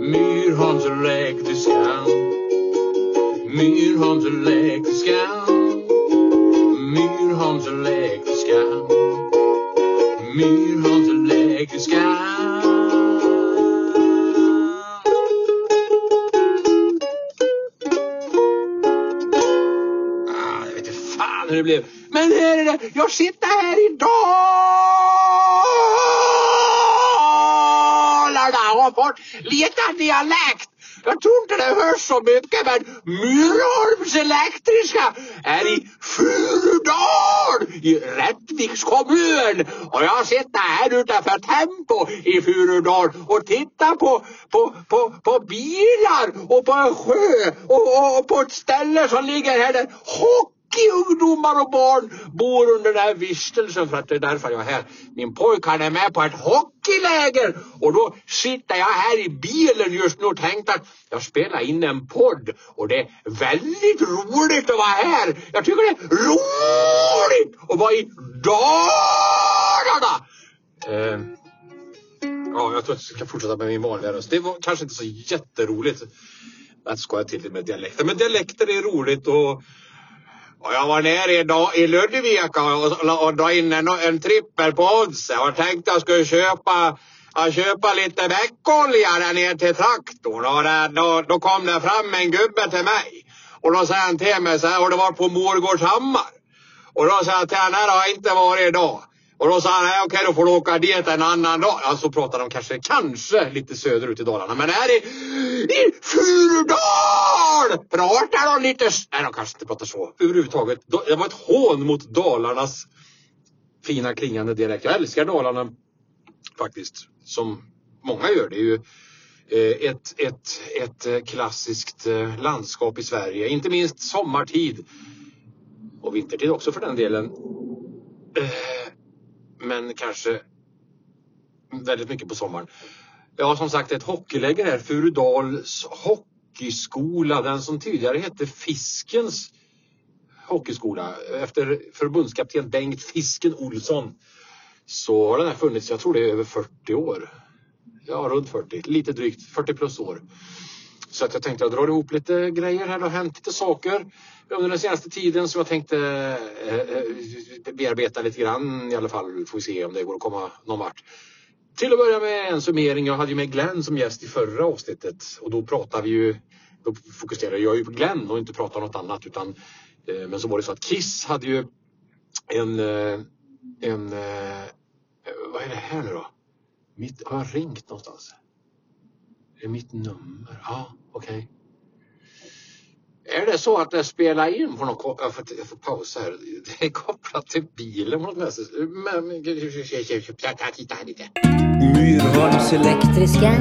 Myrholms elektriska. Myrholms elektriska. Myrholms elektriska. Myrholms elektriska. Ah, jag vet inte fan hur det blev. Men här är det. Jag sitter här idag Dalarna och har fått lite dialekt. Jag tror inte det hörs så mycket men Myrholms elektriska är i Furudal i Rättviks kommun. Och jag sitter här utanför Tempo i Furudal och tittar på, på, på, på bilar och på en sjö och, och, och på ett ställe som ligger här där ungdomar och barn bor under den här vistelsen för att det är därför jag är här. Min pojk han är med på ett hockeyläger och då sitter jag här i bilen just nu och tänkte att jag spelar in en podd och det är väldigt roligt att vara här. Jag tycker det är roligt att vara i Dalarna. Eh, ja, jag tror att jag ska fortsätta med min vanliga röst. Det var kanske inte så jätteroligt att skoja till det med dialekter. Men dialekter är roligt och och jag var nere i, i Ludvika och, och, drog in en, en trippel på Oddset och tänkte jag skulle köpa, jag köpa lite veckolja där nere till traktorn. Och där, då, då kom det fram en gubbe till mig. Och då sa han till mig så här, och det var på Morgårdshammar. Och då sa jag till honom, här har jag inte varit idag. Och då sa han, okej okej då får du åka dit en annan dag. Ja, så pratade de kanske, kanske lite söderut i Dalarna. Men här i, i Furudal pratar de lite, nej de kanske inte pratar så överhuvudtaget. Det var ett hån mot Dalarnas fina klingande dialekt. Jag älskar Dalarna faktiskt, som många gör. Det är ju eh, ett, ett, ett eh, klassiskt eh, landskap i Sverige. Inte minst sommartid. Och vintertid också för den delen men kanske väldigt mycket på sommaren. Jag har som sagt ett hockeyläger här, Furudals hockeyskola, den som tidigare hette Fiskens hockeyskola efter förbundskapten Bengt Fisken Olsson. Så har den här funnits, jag tror det är över 40 år. Ja, runt 40, lite drygt 40 plus år. Så att jag tänkte jag drar ihop lite grejer här. Det har hänt lite saker under den senaste tiden som jag tänkte eh, eh bearbeta lite grann i alla fall. Får vi se om det går att komma någon vart. Till att börja med en summering. Jag hade ju med Glenn som gäst i förra avsnittet och då pratade vi ju då fokuserade jag ju på Glenn och inte pratade om något annat utan eh, men så var det så att Kiss hade ju en eh, en eh, vad är det här nu då? Mitt, har jag ringt någonstans? Är det mitt nummer? Ja, okej. Okay. Är det så att det spelar in på något jag får, jag får pausa här. Det är kopplat till bilen på något sätt. Myrholms elektriska.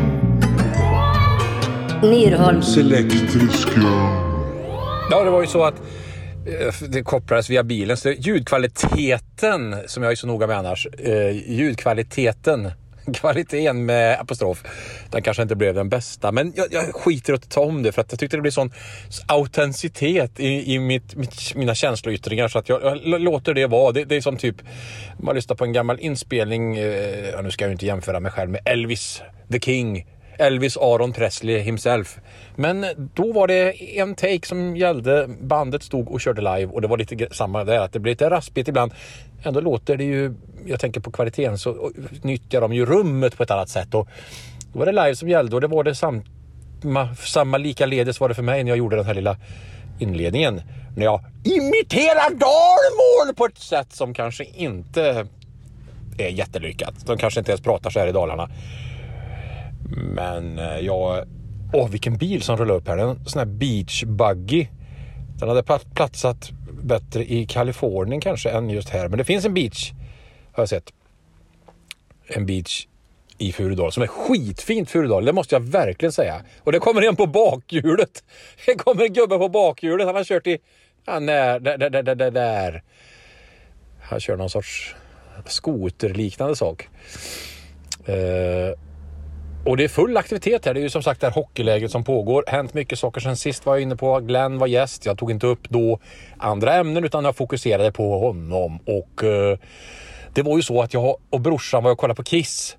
Myrholms elektriska. Ja, det var ju så att eh, det kopplades via bilen. Så ljudkvaliteten, som jag är så noga med annars, eh, ljudkvaliteten kvaliteten med apostrof. Den kanske inte blev den bästa, men jag, jag skiter att ta om det för att jag tyckte det blev sån autenticitet i, i mitt, mitt, mina känsloyttringar så att jag, jag låter det vara. Det, det, är som typ, man lyssnar på en gammal inspelning, eh, nu ska jag inte jämföra mig själv med Elvis the King, Elvis Aron Presley himself. Men då var det en take som gällde. Bandet stod och körde live och det var lite samma där. Att det blir lite raspigt ibland. Ändå låter det ju, jag tänker på kvaliteten, så nyttjar de ju rummet på ett annat sätt. Och då var det live som gällde och det var det samma, samma likaledes var det för mig när jag gjorde den här lilla inledningen. När jag imiterar dalmål på ett sätt som kanske inte är jättelyckat. De kanske inte ens pratar så här i Dalarna. Men eh, jag... Åh, vilken bil som rullar upp här. En sån här beach buggy. Den hade platsat bättre i Kalifornien kanske än just här. Men det finns en beach, har jag sett. En beach i Furudal som är skitfint Furudal. Det måste jag verkligen säga. Och det kommer en på bakhjulet. Det kommer en gubbe på bakhjulet. Han har kört i... Ja, när, där, där, där, där, där. Han kör någon sorts skoterliknande sak. Uh, och det är full aktivitet här. Det är ju som sagt det här hockeyläget som pågår. Hänt mycket saker sen sist var jag inne på. Glenn var gäst. Jag tog inte upp då andra ämnen utan jag fokuserade på honom. Och eh, det var ju så att jag och brorsan var och kollade på Kiss.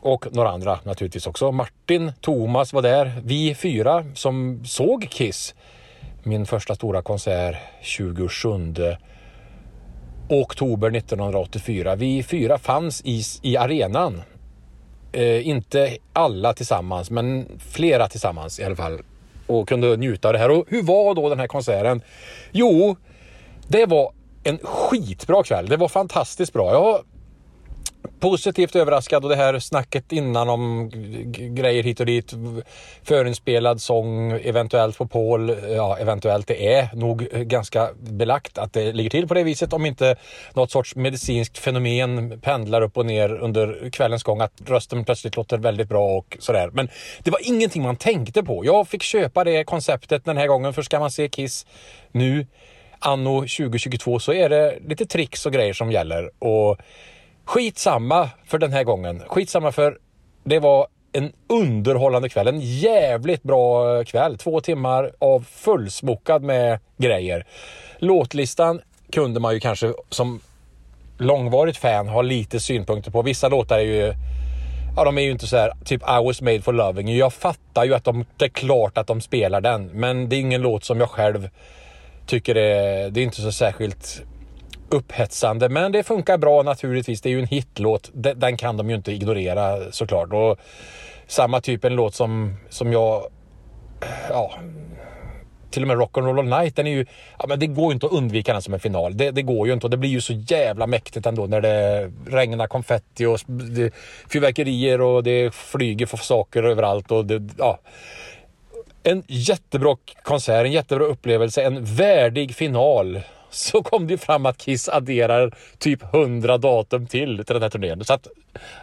Och några andra naturligtvis också. Martin, Thomas var där. Vi fyra som såg Kiss. Min första stora konsert 27 oktober 1984. Vi fyra fanns i, i arenan. Eh, inte alla tillsammans, men flera tillsammans i alla fall. Och kunde njuta av det här. Och hur var då den här konserten? Jo, det var en skitbra kväll. Det var fantastiskt bra. Jag positivt överraskad och det här snacket innan om grejer hit och dit. Förinspelad sång, eventuellt på Paul. Ja, eventuellt. Det är nog ganska belagt att det ligger till på det viset om inte något sorts medicinskt fenomen pendlar upp och ner under kvällens gång. Att rösten plötsligt låter väldigt bra och sådär. Men det var ingenting man tänkte på. Jag fick köpa det konceptet den här gången för ska man se Kiss nu anno 2022 så är det lite tricks och grejer som gäller. Och Skitsamma för den här gången. Skitsamma för det var en underhållande kväll. En jävligt bra kväll. Två timmar av fullsmokad med grejer. Låtlistan kunde man ju kanske som långvarigt fan ha lite synpunkter på. Vissa låtar är ju Ja, de är ju inte så här, typ I was made for loving Jag fattar ju att de, det är klart att de spelar den, men det är ingen låt som jag själv tycker är, det är inte så särskilt upphetsande. Men det funkar bra naturligtvis. Det är ju en hitlåt. Den kan de ju inte ignorera såklart. Och samma typ en låt som, som jag... Ja, till och med Rock'n'Roll All Night, den är ju... Ja, men det går ju inte att undvika den som en final. Det, det, går ju inte och det blir ju så jävla mäktigt ändå när det regnar konfetti och det, fyrverkerier och det flyger för saker överallt och det, ja. En jättebra konsert, en jättebra upplevelse, en värdig final så kom det fram att Kiss adderar typ 100 datum till till den här turnén. Så att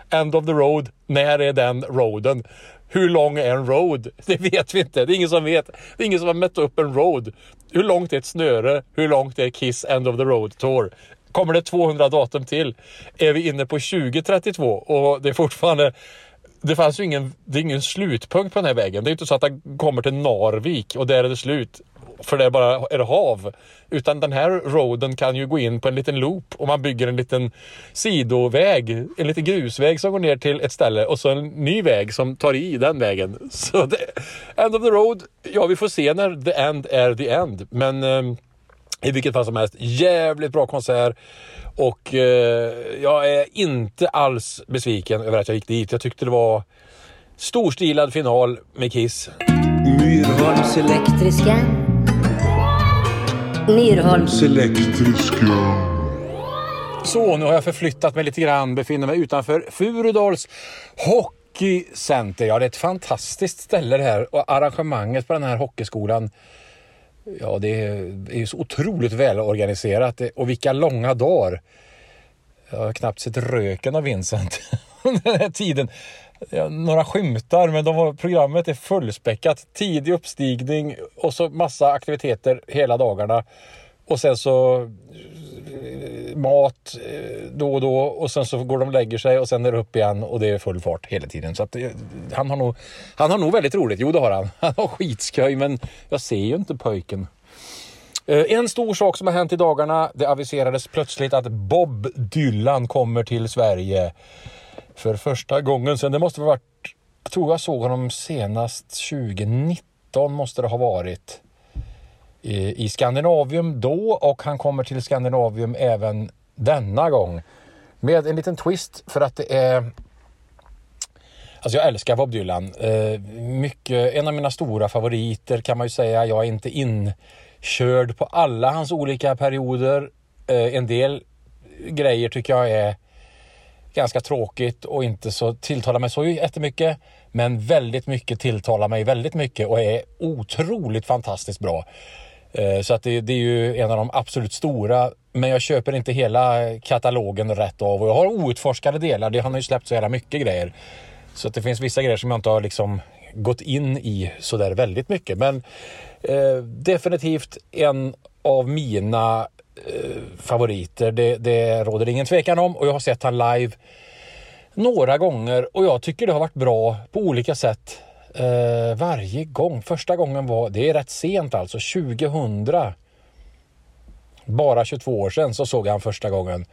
End of the Road, när är den roaden? Hur lång är en road? Det vet vi inte. Det är ingen som vet. Det är ingen som har mätt upp en road. Hur långt är ett snöre? Hur långt är Kiss End of the Road Tour? Kommer det 200 datum till? Är vi inne på 2032 och det är fortfarande det fanns ju ingen, det är ingen slutpunkt på den här vägen. Det är inte så att den kommer till Narvik och där är det slut för det är bara är hav. Utan den här roaden kan ju gå in på en liten loop och man bygger en liten sidoväg, en liten grusväg som går ner till ett ställe och så en ny väg som tar i den vägen. Så det, end of the road, ja vi får se när the end är the end. Men eh, i vilket fall som helst, jävligt bra konsert. Och eh, jag är inte alls besviken över att jag gick dit. Jag tyckte det var storstilad final med Kiss. Myrholms elektriska Myrholms elektriska. Så, nu har jag förflyttat mig lite grann. Befinner mig utanför Furudals Hockeycenter. Ja, det är ett fantastiskt ställe det här och arrangemanget på den här hockeyskolan. Ja, det är, ju så otroligt välorganiserat och vilka långa dagar. Jag har knappt sett röken av Vincent under den här tiden ja, några skymtar, men de var, programmet är fullspäckat. Tidig uppstigning och så massa aktiviteter hela dagarna. Och sen så eh, mat eh, då och då och sen så går de och lägger sig och sen är det upp igen och det är full fart hela tiden. Så att, eh, han, har nog, han har nog väldigt roligt. Jo, det har han. Han har skitskoj, men jag ser ju inte pojken. En stor sak som har hänt i dagarna. Det aviserades plötsligt att Bob Dylan kommer till Sverige för första gången sen det måste ha varit, jag tror jag såg honom senast 2019 måste det ha varit i, i Skandinavium då och han kommer till Skandinavium även denna gång. Med en liten twist för att det är Alltså jag älskar Bob Dylan. Eh, mycket, en av mina stora favoriter kan man ju säga. Jag är inte inkörd på alla hans olika perioder. Eh, en del grejer tycker jag är ganska tråkigt och inte så tilltalar mig så jättemycket. Men väldigt mycket tilltalar mig väldigt mycket och är otroligt fantastiskt bra. Eh, så att det, det, är ju en av de absolut stora. Men jag köper inte hela katalogen rätt av och jag har outforskade delar. Det, han har ju släppt så jävla mycket grejer. Så att det finns vissa grejer som jag inte har liksom gått in i så där väldigt mycket. Men eh, definitivt en av mina Eh, favoriter. Det, det råder ingen tvekan om och jag har sett han live några gånger och jag tycker det har varit bra på olika sätt eh, varje gång. Första gången var, det är rätt sent alltså, 2000. Bara 22 år sedan så såg jag han första gången.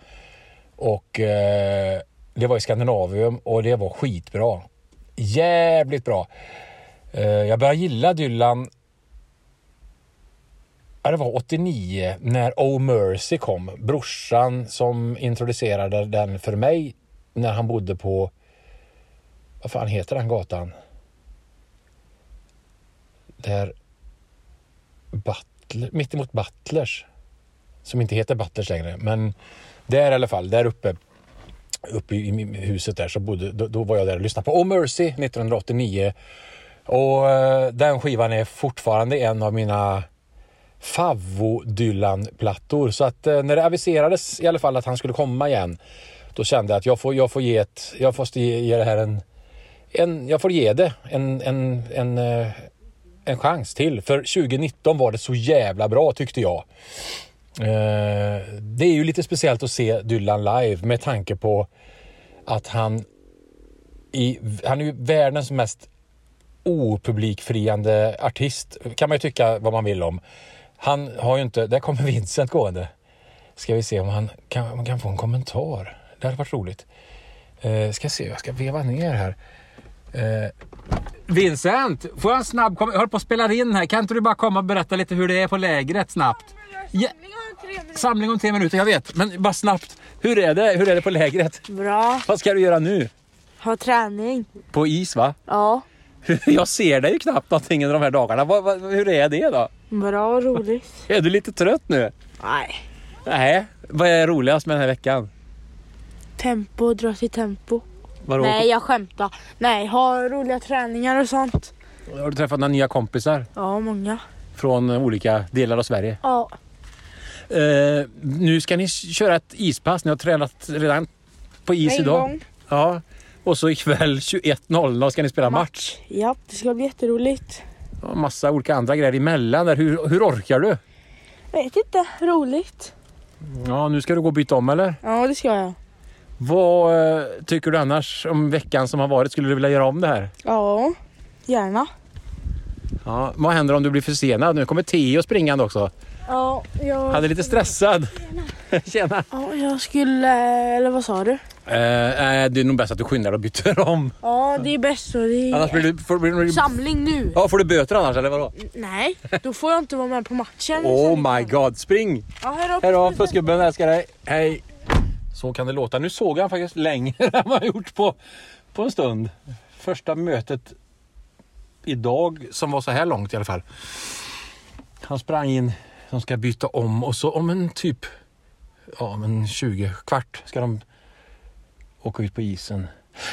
Och eh, Det var i Skandinavium och det var skitbra. Jävligt bra. Eh, Jag började gilla Dylan Ja, det var 89 när Oh Mercy kom. Brorsan som introducerade den för mig när han bodde på... Vad fan heter den gatan? Där... Butler, mittemot Butlers. Som inte heter Butlers längre. Men där i alla fall, där uppe. Uppe i huset där så bodde, då, då var jag där och lyssnade på Oh Mercy 1989. Och eh, den skivan är fortfarande en av mina favvo Dylan-plattor. Så att eh, när det aviserades i alla fall att han skulle komma igen, då kände jag att jag får, jag får ge ett, jag måste ge, ge det här en, en, jag får ge det en, en, en, eh, en chans till. För 2019 var det så jävla bra tyckte jag. Eh, det är ju lite speciellt att se Dylan live med tanke på att han i, han är ju världens mest opublikfriande artist, kan man ju tycka vad man vill om. Han har ju inte, där kommer Vincent gående. Ska vi se om han kan, man kan få en kommentar. Det hade varit roligt. Eh, ska se, jag ska veva ner här. Eh, Vincent, får jag en snabb kom- Jag håller på att spela in här. Kan inte du bara komma och berätta lite hur det är på lägret snabbt? Ja, samling om tre minuter, jag vet. Men bara snabbt. Hur är det? Hur är det på lägret? Bra. Vad ska du göra nu? Ha träning. På is va? Ja. Jag ser dig ju knappt någonting under de här dagarna. Hur är det då? Bra och roligt. Är du lite trött nu? Nej. Nej. Vad är roligast med den här veckan? Tempo, dra till tempo. Vadå? Nej, jag skämtar. Nej, ha roliga träningar och sånt. Har du träffat några nya kompisar Ja, många. från olika delar av Sverige? Ja. Eh, nu ska ni köra ett ispass. Ni har tränat redan på is En idag. gång. Ja. Och så ikväll 21.00 ska ni spela match. Ja, det ska bli jätteroligt. Massa olika andra grejer emellan. Där. Hur, hur orkar du? Vet inte, roligt. Ja, nu ska du gå och byta om eller? Ja, det ska jag. Vad eh, tycker du annars om veckan som har varit? Skulle du vilja göra om det här? Ja, gärna. Ja, vad händer om du blir försenad? Nu kommer Theo springande också. Ja, jag... Han är lite stressad. Tjena. Ja, jag skulle... Eller vad sa du? Eh, eh, det är nog bäst att du skyndar och byter om. Ja, det är bäst så. Det Annars är... blir du, får, blir du, Samling nu. ja, får du böter annars eller vadå? Nej, då får jag inte vara med på matchen. Oh my god, spring! Ja, hej då. Pussgubben, älskar dig. Hej! Så kan det låta. Nu såg jag faktiskt längre än vad jag gjort på, på en stund. Första mötet idag som var så här långt i alla fall. Han sprang in, de ska byta om och så om en typ ja, om en 20 kvart ska de åka ut på isen.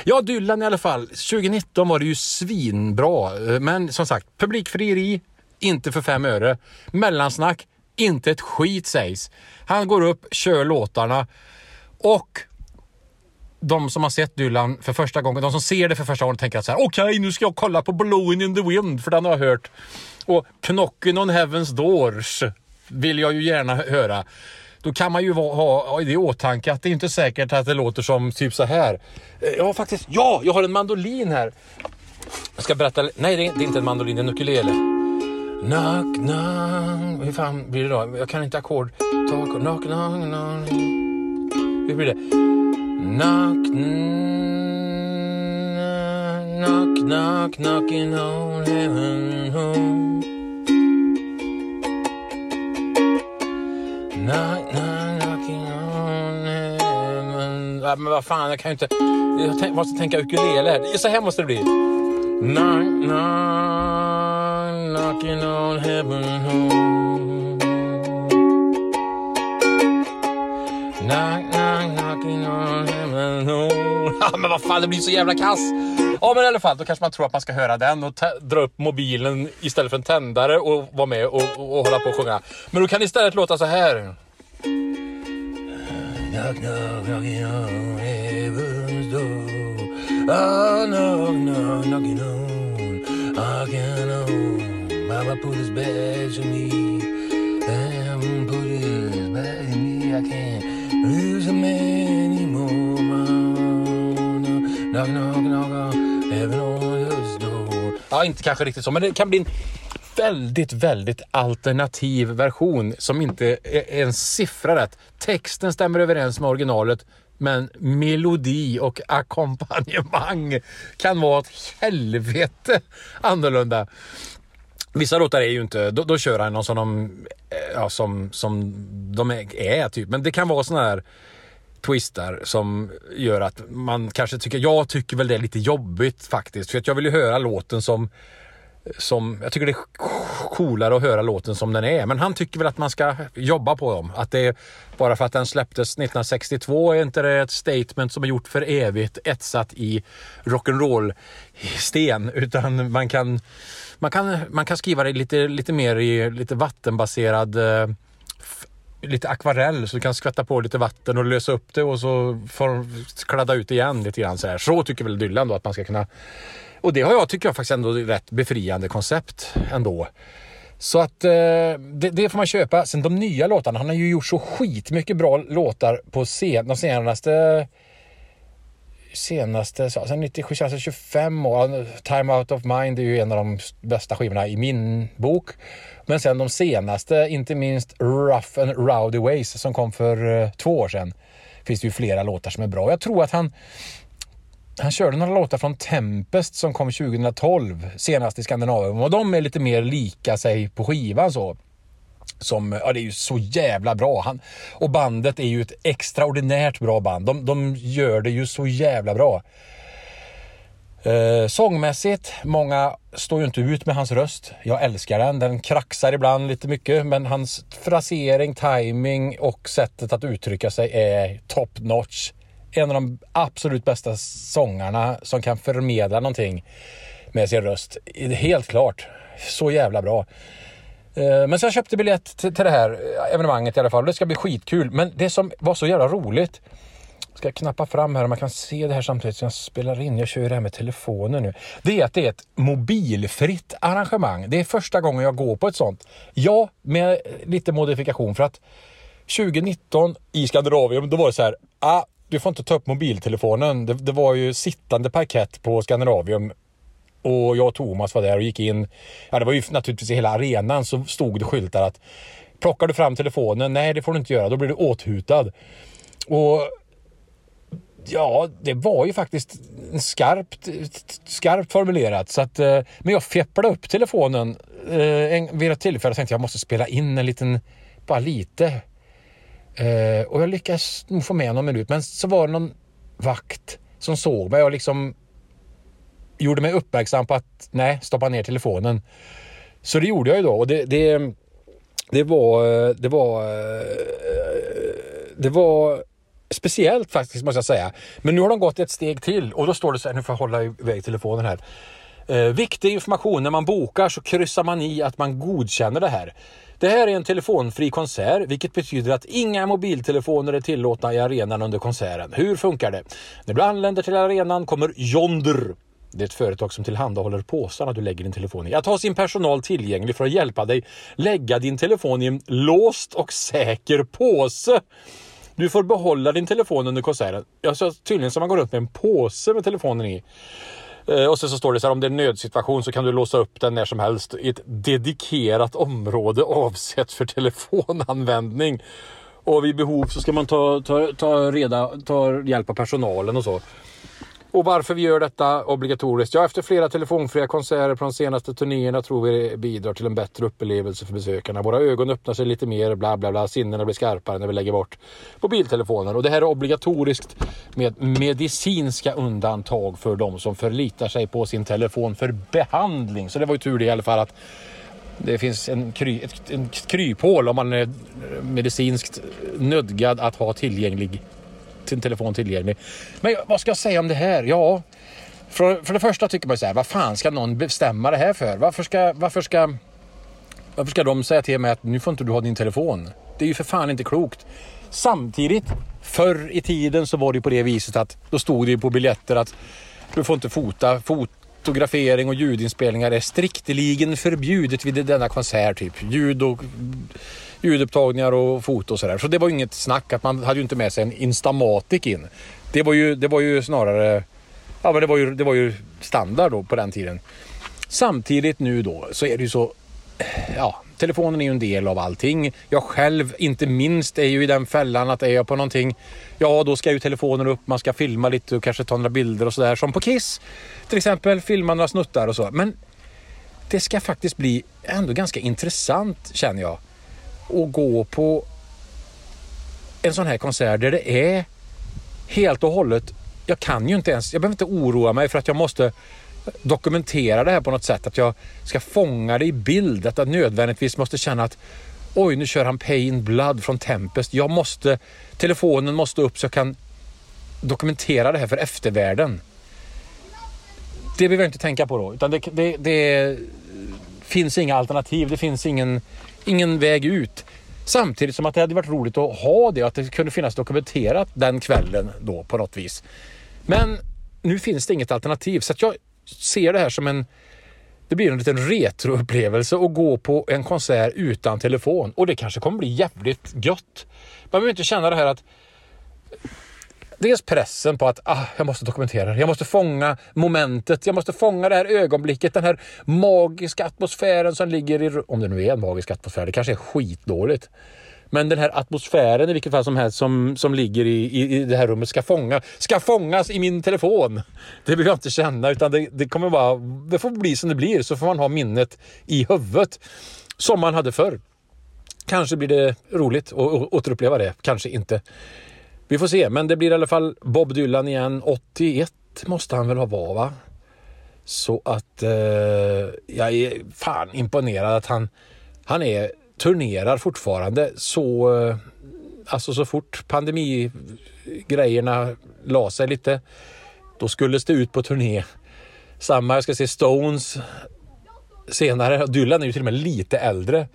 Ja, Dylan i alla fall. 2019 var det ju svinbra. Eh, men som sagt, publikfrieri, inte för fem öre. Mellansnack, inte ett skit sägs. Han går upp, kör låtarna och de som har sett Dylan för första gången, de som ser det för första gången tänker att så här, okej nu ska jag kolla på Blowing in the Wind för den har jag hört. Och Knockin' on Heaven's Doors vill jag ju gärna höra. Då kan man ju ha, ha i det åtanke att det är inte säkert att det låter som typ så här. Eh, ja, Jag har faktiskt, ja, jag har en mandolin här. Jag ska berätta, nej det är, inte en mandolin, det är en ukulele. Knock, knock. Hur fan blir det då? Jag kan inte ackord. Ackord. Knock, knock, knock. Hur blir det? Knock, knock, knock, knocking on heaven home. Knock, knock, knocking on heaven. Ja, men vad fan, jag kan ju inte... Jag måste tänka ukulele här. Så här måste det bli. Knock, knock, knocking on heaven. Knock, knock, knocking on heaven. Ja, men vad fan, det blir så jävla kass. Ja, men i alla fall, då kanske man tror att man ska höra den och dra upp mobilen istället för en tändare och vara med och, och, och hålla på och sjunga. Men då kan det istället låta så här. Knock, knock, knocking on heaven's door. Oh, knock, knock, knocking on. I can on. Mama put his badge in me. And put his badge in me. I can't lose him anymore. Mama. Knock, knock, knock Ja, inte kanske riktigt så, men det kan bli en väldigt, väldigt alternativ version som inte är en siffra rätt. Texten stämmer överens med originalet, Men melodi och ackompanjemang kan vara ett helvete annorlunda. Vissa låtar är ju inte, då, då kör han någon som de, eh, ja, som, som de är, är typ. Men det kan vara sådana här twistar som gör att man kanske tycker, jag tycker väl det är lite jobbigt faktiskt. För att jag vill ju höra låten som som, jag tycker det är coolare att höra låten som den är. Men han tycker väl att man ska jobba på dem. Att det är, bara för att den släpptes 1962 är inte det ett statement som är gjort för evigt etsat i rock'n'roll sten. Utan man kan, man kan, man kan skriva det lite, lite mer i lite vattenbaserad eh, lite akvarell så du kan skvätta på lite vatten och lösa upp det och så får kladda ut igen lite grann så här. Så tycker väl Dylan då att man ska kunna och det har jag, tycker jag faktiskt ändå är rätt befriande koncept ändå. Så att eh, det, det, får man köpa. Sen de nya låtarna, han har ju gjort så skitmycket bra låtar på sen, de senaste senaste, sen 97, alltså 25 år. Time Out of Mind är ju en av de bästa skivorna i min bok. Men sen de senaste, inte minst Rough and Rowdy Ways som kom för eh, två år sedan. Finns det ju flera låtar som är bra. Jag tror att han han körde några låtar från Tempest som kom 2012 senast i Skandinavien och de är lite mer lika sig på skivan så. Som, ja det är ju så jävla bra. Han, och bandet är ju ett extraordinärt bra band. De, de gör det ju så jävla bra. Eh, sångmässigt, många står ju inte ut med hans röst. Jag älskar den. Den kraxar ibland lite mycket men hans frasering, timing och sättet att uttrycka sig är top notch en av de absolut bästa sångarna som kan förmedla någonting med sin röst. Helt klart. Så jävla bra. Eh, men så jag köpte biljett till, det här evenemanget i alla fall. Det ska bli skitkul. Men det som var så jävla roligt. Ska jag knappa fram här och man kan se det här samtidigt som jag spelar in. Jag kör det här med telefonen nu. Det är att det är ett mobilfritt arrangemang. Det är första gången jag går på ett sånt. Ja, med lite modifikation för att 2019 i Skandinavien, då var det så här. Ah, du får inte ta upp mobiltelefonen. Det, det var ju sittande parkett på Skandinavium och jag och Thomas var där och gick in. Ja, det var ju naturligtvis i hela arenan så stod det skyltar att plockar du fram telefonen? Nej, det får du inte göra. Då blir du åthutad. Och ja, det var ju faktiskt skarpt, skarpt formulerat. Så att, eh, men jag fepplade upp telefonen eh, vid ett tillfälle och tänkte jag måste spela in en liten, bara lite eh, och jag lyckades nog få med någon minut. Men så var det någon vakt som såg mig och liksom gjorde mig uppmärksam på att nej, stoppa ner telefonen. Så det gjorde jag ju då och det, det, det var, det var, det var speciellt faktiskt måste jag säga. Men nu har de gått ett steg till och då står det så här, nu får jag hålla iväg telefonen här. Eh, viktig information, när man bokar så kryssar man i att man godkänner det här. Det här är en telefonfri konsert, vilket betyder att inga mobiltelefoner är tillåtna i arenan under konserten. Hur funkar det? När du anländer till arenan kommer Yonder det är ett företag som tillhandahåller påsarna du lägger din telefon i. Att ha sin personal tillgänglig för att hjälpa dig lägga din telefon i en låst och säker påse. Du får behålla din telefon under konserten. Alltså, tydligen ska man gå runt med en påse med telefonen i. Eh, och sen så står det så här om det är en nödsituation så kan du låsa upp den när som helst i ett dedikerat område avsett för telefonanvändning. Och vid behov så ska man ta, ta, ta, reda, ta hjälp av personalen och så. Och varför vi gör detta obligatoriskt? Ja, efter flera telefonfria konserter på de senaste turnéerna tror vi det bidrar till en bättre upplevelse för besökarna. Våra ögon öppnar sig lite mer, bla bla bla. Sinnena blir skarpare när vi lägger bort mobiltelefonen. Och det här är obligatoriskt med medicinska undantag för de som förlitar sig på sin telefon för behandling. Så det var ju tur det i alla fall att det finns en, kry, ett, en kryphål om man är medicinskt nödgad att ha tillgänglig sin telefon tillgänglig. Men vad ska jag säga om det här? Ja, för, för det första tycker man så här, vad fan ska någon bestämma det här för? Varför ska, varför ska, varför ska de säga till mig att nu får inte du ha din telefon? Det är ju för fan inte klokt. Samtidigt, förr i tiden så var det ju på det viset att då stod det ju på biljetter att du får inte fota. Fotografering och ljudinspelningar är strikteligen förbjudet vid denna konsert. Typ. Ljud och ljudupptagningar och foto och sådär. Så det var ju inget snack att man hade ju inte med sig en Instamatic in. Det var ju, det var ju snarare, ja men det var ju, det var ju standard då på den tiden. Samtidigt nu då så är det ju så, eh, ja telefonen är ju en del av allting. Jag själv, inte minst, är ju i den fällan att är jag på någonting, ja då ska ju telefonen upp, man ska filma lite och kanske ta några bilder och sådär. Som på Kiss till exempel, filma några snuttar och så. Men det ska faktiskt bli ändå ganska intressant känner jag. Att gå på en sån här konsert där det är helt och hållet, jag kan ju inte ens, jag behöver inte oroa mig för att jag måste dokumentera det här på något sätt. Att jag ska fånga det i bild. Att jag nödvändigtvis måste känna att oj, nu kör han Pain Blood från Tempest. Jag måste, telefonen måste upp så jag kan dokumentera det här för eftervärlden. Det behöver jag inte tänka på då, utan det, det, det finns inga alternativ. Det finns ingen, ingen väg ut. Samtidigt som att det hade varit roligt att ha det, och att det kunde finnas dokumenterat den kvällen då på något vis. Men nu finns det inget alternativ så att jag ser det här som en det blir en liten retroupplevelse att gå på en konsert utan telefon och det kanske kommer bli jävligt gött. Man behöver inte känna det här att Dels pressen på att ah, jag måste dokumentera det. Jag måste fånga momentet. Jag måste fånga det här ögonblicket. Den här magiska atmosfären som ligger i... Om det nu är en magisk atmosfär. Det kanske är skitdåligt. Men den här atmosfären i vilket fall som helst som, som ligger i, i, i det här rummet ska, fånga, ska fångas i min telefon. Det vill jag inte känna utan det, det kommer bara... Det får bli som det blir så får man ha minnet i huvudet. Som man hade förr. Kanske blir det roligt att återuppleva det. Kanske inte. Vi får se, men det blir i alla fall Bob Dylan igen. 81 måste han väl ha varit va? Så att eh, jag är fan imponerad att han, han är, turnerar fortfarande så, eh, alltså så fort pandemigrejerna la sig lite, då skulle det ut på turné. Samma, jag ska se Stones senare. Dylan är ju till och med lite äldre.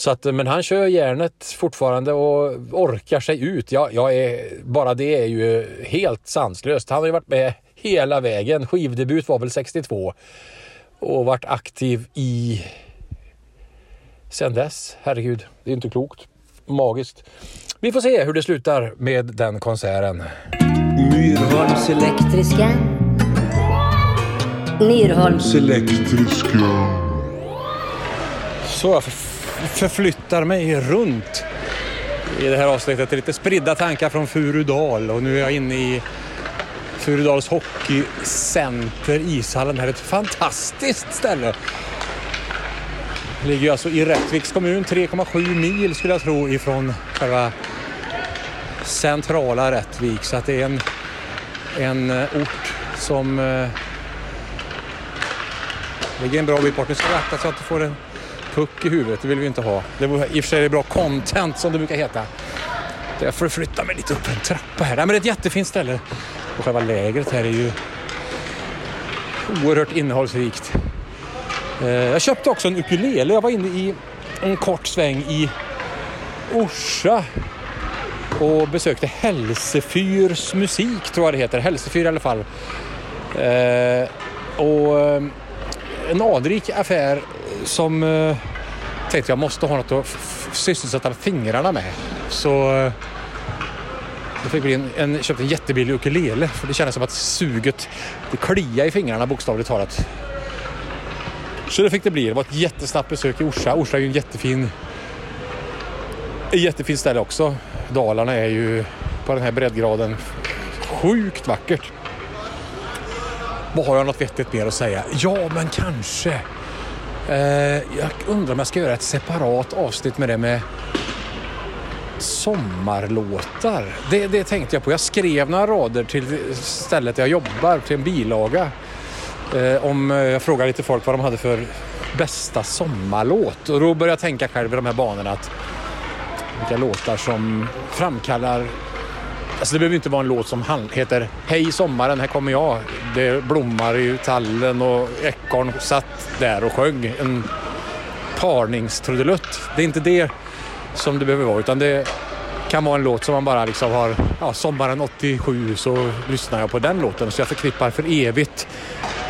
Så att, men han kör järnet fortfarande och orkar sig ut. Ja, jag är, bara det är ju helt sanslöst. Han har ju varit med hela vägen. Skivdebut var väl 62 och varit aktiv i sen dess. Herregud, det är inte klokt. Magiskt. Vi får se hur det slutar med den konserten. Myrholms Elektriska. Myrholms. elektriska. Så jag förflyttar mig runt i det här avsnittet. Lite spridda tankar från Furudal och nu är jag inne i Furudals hockeycenter, ishallen. Det här är ett fantastiskt ställe. Det ligger alltså i Rättviks kommun, 3,7 mil skulle jag tro ifrån själva centrala Rättvik. Så att det är en, en eh, ort som eh, ligger en bra bit bort. Nu ska jag akta så att jag inte får en puck i huvudet. Det vill vi inte ha. Det var i och för sig bra content som det brukar heta. Jag får flytta mig lite upp en trappa här. Nej, men det är ett jättefint ställe. Och själva lägret här är ju oerhört innehållsrikt. Eh, Jag köpte också en ukulele. Jag var inne i en kort sväng i Orsa och besökte Hälsefyrs musik, tror jag det heter. Hälsefyr i alla fall. Eh, och eh, en anrik affär som eh, tänkte jag måste ha något att sysselsätta fingrarna med. Så eh, jag fick bli en, en, köpte en jättebillig ukulele för det kändes som att suget, det kliade i fingrarna bokstavligt talat. Så det fick det bli. Det var ett jättesnabbt besök i Orsa. Orsa är ju en jättefin, ett jättefint ställe också. Dalarna är ju på den här breddgraden sjukt vackert. Vad har jag något vettigt mer att säga? Ja, men kanske. Eh, jag undrar om jag ska göra ett separat avsnitt med det med sommarlåtar. Det, det tänkte jag på. Jag skrev några rader till stället där jag jobbar, till en bilaga. Eh, om, eh, jag frågade lite folk vad de hade för bästa sommarlåt. Och då började jag tänka själv i de här banorna att vilka låtar som framkallar Alltså det behöver inte vara en låt som heter Hej sommaren, här kommer jag. Det blommar i tallen och ekorn satt där och sjöng en parningstrudelutt. Det är inte det som det behöver vara utan det kan vara en låt som man bara liksom har, ja sommaren 87 så lyssnar jag på den låten så jag förknippar för evigt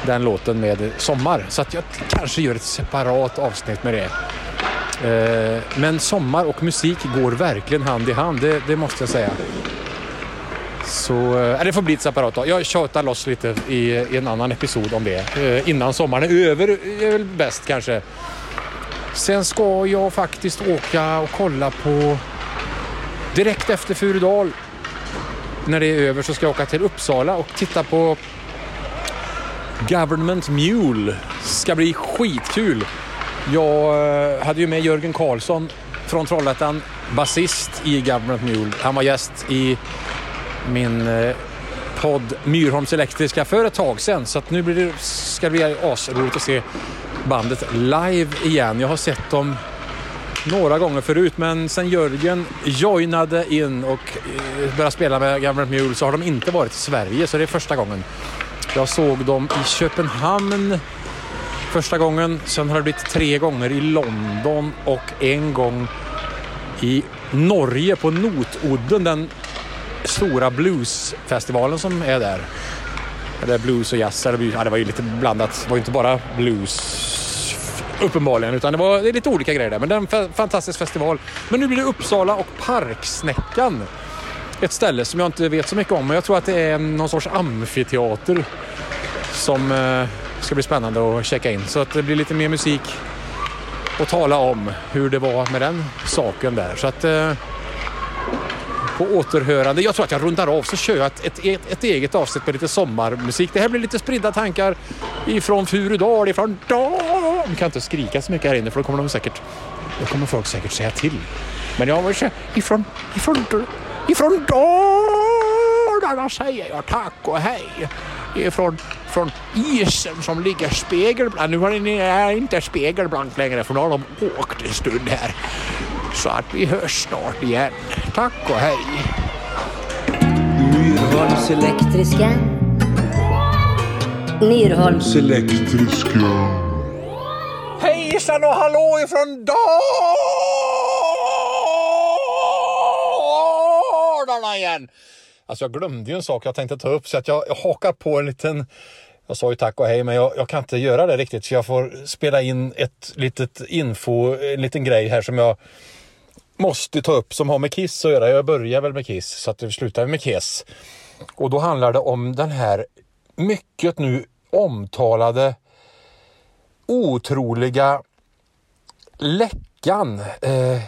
den låten med sommar. Så att jag kanske gör ett separat avsnitt med det. Eh, men sommar och musik går verkligen hand i hand, det, det måste jag säga. Så äh, det får bli ett separat då. Jag tjatar loss lite i, i en annan episod om det. Äh, innan sommaren är över är väl bäst kanske. Sen ska jag faktiskt åka och kolla på direkt efter Furudal. När det är över så ska jag åka till Uppsala och titta på Government Mule. Ska bli skitkul. Jag eh, hade ju med Jörgen Karlsson från Trollhättan, basist i Government Mule. Han var gäst i min eh, podd Myrholms Elektriska för ett tag sedan. Så att nu blir det, ska det bli asroligt att se bandet live igen. Jag har sett dem några gånger förut men sen Jörgen joinade in och eh, började spela med Government Mule så har de inte varit i Sverige så det är första gången. Jag såg dem i Köpenhamn första gången. Sen har det blivit tre gånger i London och en gång i Norge på Notodden, den stora bluesfestivalen som är där. Eller blues och jazz, eller blues, ja, det var ju lite blandat. Det var ju inte bara blues uppenbarligen, utan det var det är lite olika grejer där. Men det är en fantastisk festival. Men nu blir det Uppsala och Parksnäckan. Ett ställe som jag inte vet så mycket om, men jag tror att det är någon sorts amfiteater som eh, ska bli spännande att checka in. Så att det blir lite mer musik och tala om hur det var med den saken där. Så att eh, på återhörande. Jag tror att jag rundar av så kör jag ett, ett, ett, eget avsnitt med lite sommarmusik. Det här blir lite spridda tankar ifrån Furudal, ifrån Dal. Vi kan inte skrika så mycket här inne för då kommer de säkert, då kommer folk säkert säga till. Men jag vill säga ifrån, ifrån, ifrån Dalarna säger jag tack och hej. Ifrån från isen som ligger spegelblank. Nu är den inte spegelblank längre för nu har de åkt en stund här. Så att vi hörs snart igen. Tack och hej. Myrholms Elektriska. Myrholms elektriska. Hejsan och hallå ifrån Dalarna igen. Alltså jag glömde ju en sak jag tänkte ta upp så att jag, jag hakar på en liten jag sa ju tack och hej men jag, jag kan inte göra det riktigt så jag får spela in ett litet info, en liten grej här som jag måste ta upp som har med Kiss att göra. Jag börjar väl med Kiss så att det slutar med Kiss. Och då handlar det om den här mycket nu omtalade otroliga läckan. Eh,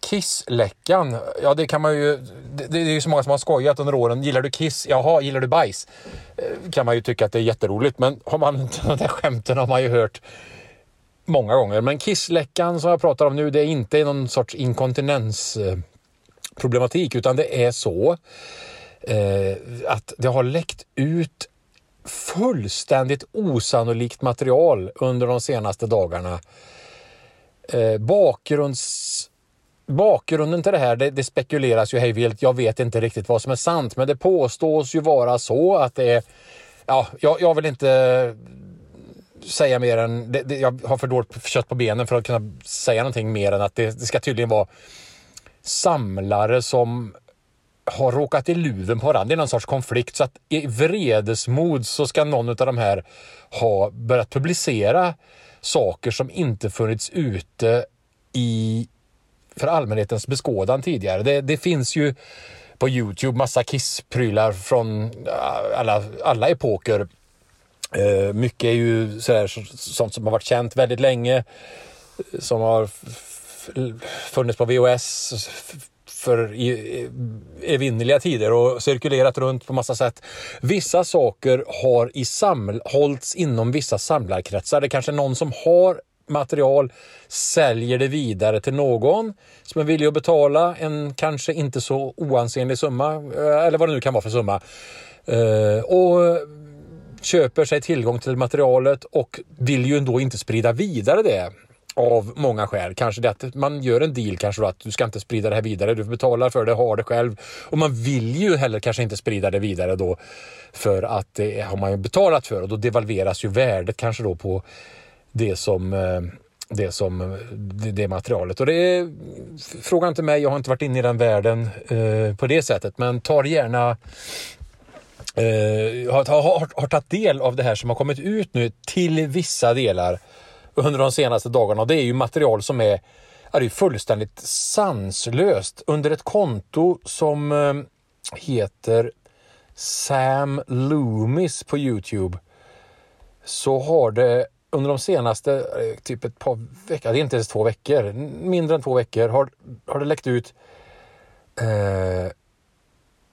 Kiss-läckan. Ja, det kan man ju... Det, det är ju så många som har skojat under åren. Gillar du Kiss? Jaha, gillar du bajs? Eh, kan man ju tycka att det är jätteroligt. Men har man de där skämten har man ju hört många gånger. Men kissläckan som jag pratar om nu, det är inte någon sorts inkontinensproblematik utan det är så eh, att det har läckt ut fullständigt osannolikt material under de senaste dagarna. Eh, bakgrunds... Bakgrunden till det här, det, det spekuleras ju hej vilt. Jag vet inte riktigt vad som är sant, men det påstås ju vara så att det är... Ja, jag, jag vill inte säga mer än... Det, det, jag har för dåligt kött på benen för att kunna säga någonting mer än att det, det ska tydligen vara samlare som har råkat i luven på varandra. Det är någon sorts konflikt. Så att i vredesmod så ska någon av de här ha börjat publicera saker som inte funnits ute i för allmänhetens beskådan tidigare. Det, det finns ju på Youtube massa Kiss-prylar från alla, alla epoker. Eh, mycket är ju sådär, sånt som har varit känt väldigt länge. Som har funnits på VHS för evinnerliga tider och cirkulerat runt på massa sätt. Vissa saker har i saml- hållits inom vissa samlarkretsar. Det är kanske är någon som har material, säljer det vidare till någon som är villig att betala en kanske inte så oansenlig summa, eh, eller vad det nu kan vara för summa. Eh, och köper sig tillgång till materialet och vill ju ändå inte sprida vidare det av många skäl. Kanske det att man gör en deal kanske då att du ska inte sprida det här vidare. Du betalar för det, har det själv. Och man vill ju heller kanske inte sprida det vidare då för att det har man ju betalat för och då devalveras ju värdet kanske då på det som eh, det, som, det materialet. Och det är, fråga inte mig, jag har inte varit inne i den världen eh, på det sättet. Men tar gärna eh, har, har, har tagit del av det här som har kommit ut nu till vissa delar under de senaste dagarna. Och det är ju material som är, är fullständigt sanslöst. Under ett konto som eh, heter Sam Loomis på Youtube så har det under de senaste eh, typ ett par veckor, det är inte ens två veckor, mindre än två veckor har, har det läckt ut eh,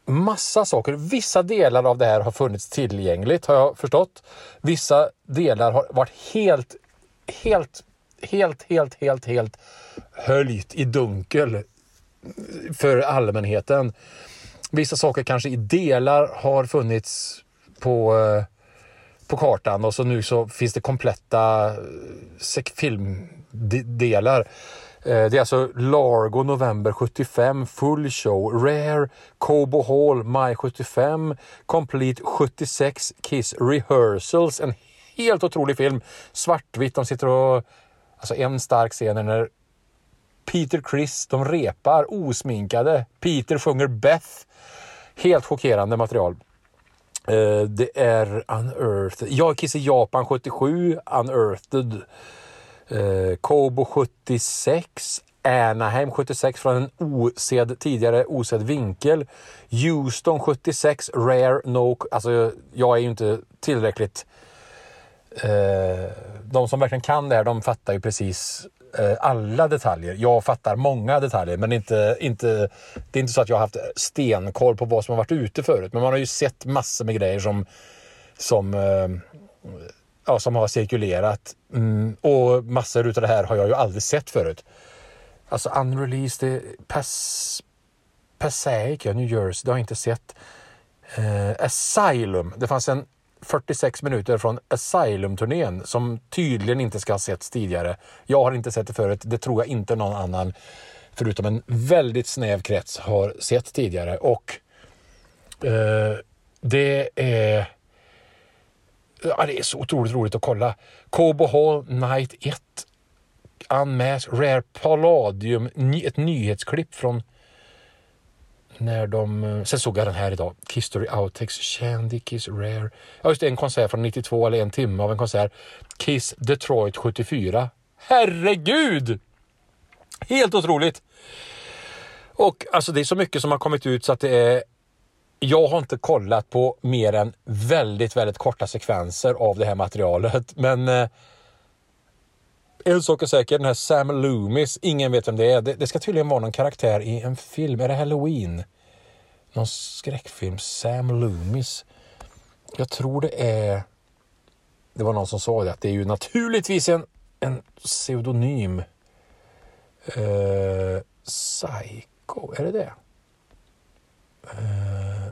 massa saker. Vissa delar av det här har funnits tillgängligt har jag förstått. Vissa delar har varit helt, helt, helt, helt, helt, helt höljt i dunkel för allmänheten. Vissa saker kanske i delar har funnits på, eh, på kartan och så nu så finns det kompletta eh, filmdelar. Eh, det är alltså Largo november 75, Full Show, Rare, Cobo Hall maj 75, Complete 76, Kiss Rehearsals. En helt otrolig film. Svartvitt, de sitter och... Alltså en stark scen när Peter Chris, de repar osminkade. Peter sjunger Beth. Helt chockerande material. Eh, det är Unearthed. Jag Kiss i Japan 77, Unearthed eh, Kobo 76, Anaheim 76 från en osedd, tidigare osedd vinkel. Houston 76, Rare No... Alltså jag är ju inte tillräckligt... Eh, de som verkligen kan det här, de fattar ju precis Eh, alla detaljer. Jag fattar många detaljer men inte, inte, det är inte så att jag har haft stenkoll på vad som har varit ute förut. Men man har ju sett massor med grejer som, som, eh, ja, som har cirkulerat. Mm, och massor av det här har jag ju aldrig sett förut. Alltså unreleased, eh, Pass, Passaic, New Jersey, det har jag inte sett. Uh, Asylum, det fanns en 46 minuter från Asylum-turnén som tydligen inte ska ha setts tidigare. Jag har inte sett det förut. Det tror jag inte någon annan förutom en väldigt snäv krets har sett tidigare. Och eh, det är ja, det är så otroligt roligt att kolla. Cobo Hall Night 1 Unmasked Rare Palladium, ett nyhetsklipp från när de... Eh, sen såg jag den här idag. Kistory Outtakes, Shandy Kiss Rare. Ja just det, en konsert från 92 eller en timme av en konsert. Kiss Detroit 74. Herregud! Helt otroligt! Och alltså det är så mycket som har kommit ut så att det är... Jag har inte kollat på mer än väldigt, väldigt korta sekvenser av det här materialet. Men eh, en sak är säker, den här Sam Loomis, ingen vet vem det är. Det, det, ska tydligen vara någon karaktär i en film. Är det Halloween? Någon skräckfilm. Sam Loomis. Jag tror det är... Det var någon som sa det, att det är ju naturligtvis en, en pseudonym. Uh, Psycho, är det det? Eh,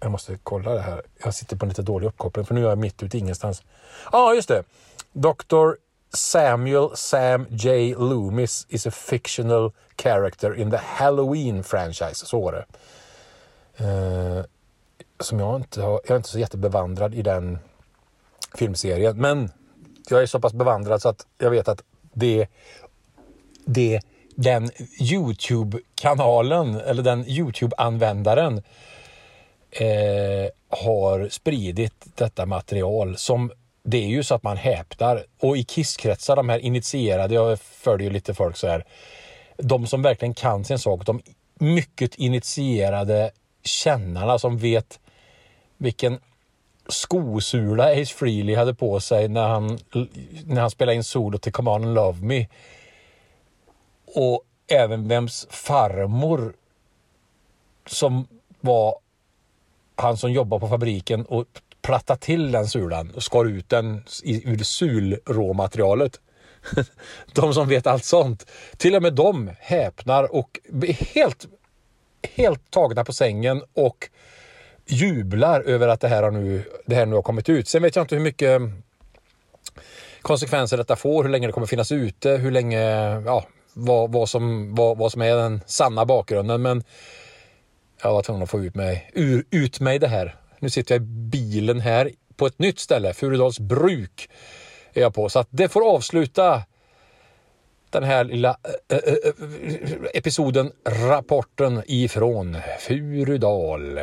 jag måste kolla det här. Jag sitter på en lite dålig uppkoppling för nu är jag mitt ute ingenstans. Ja, ah, just det. Dr. Samuel Sam J. Loomis is a fictional character in the Halloween franchise. Så var det. Eh, som jag inte har, jag är inte så jättebevandrad i den filmserien. Men jag är så pass bevandrad så att jag vet att det, det den Youtube-kanalen eller den Youtube-användaren eh, har spridit detta material som det är ju så att man häpnar. Och i kisskretsar, de här initierade, jag följer ju lite folk så här, de som verkligen kan sin sak, de mycket initierade kännarna som vet vilken skosula Ace Frehley hade på sig när han, när han spelade in solo till Come On and Love Me. Och även vems farmor som var han som jobbade på fabriken och platta till den sulan och skar ut den ur sulråmaterialet. de som vet allt sånt. Till och med de häpnar och är helt, helt tagna på sängen och jublar över att det här, har nu, det här nu har kommit ut. Sen vet jag inte hur mycket konsekvenser detta får, hur länge det kommer finnas ute, hur länge, ja, vad, vad, som, vad, vad som är den sanna bakgrunden. Men jag var tvungen att få ut mig, ur, ut mig det här. Nu sitter jag i bilen här på ett nytt ställe, Furudals bruk är jag på. Så att det får avsluta den här lilla äh, äh, episoden, rapporten ifrån Furudal.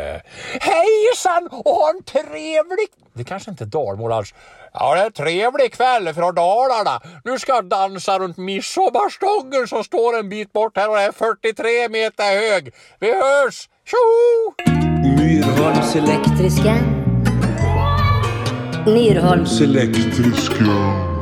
Hejsan och ha en trevlig... Det kanske inte är dalmål alls. Ja, det är en trevlig kväll från Dalarna. Nu ska jag dansa runt midsommarstången som står en bit bort här och är 43 meter hög. Vi hörs! Tjoho! Myrholms elektriska. Myrholms elektriska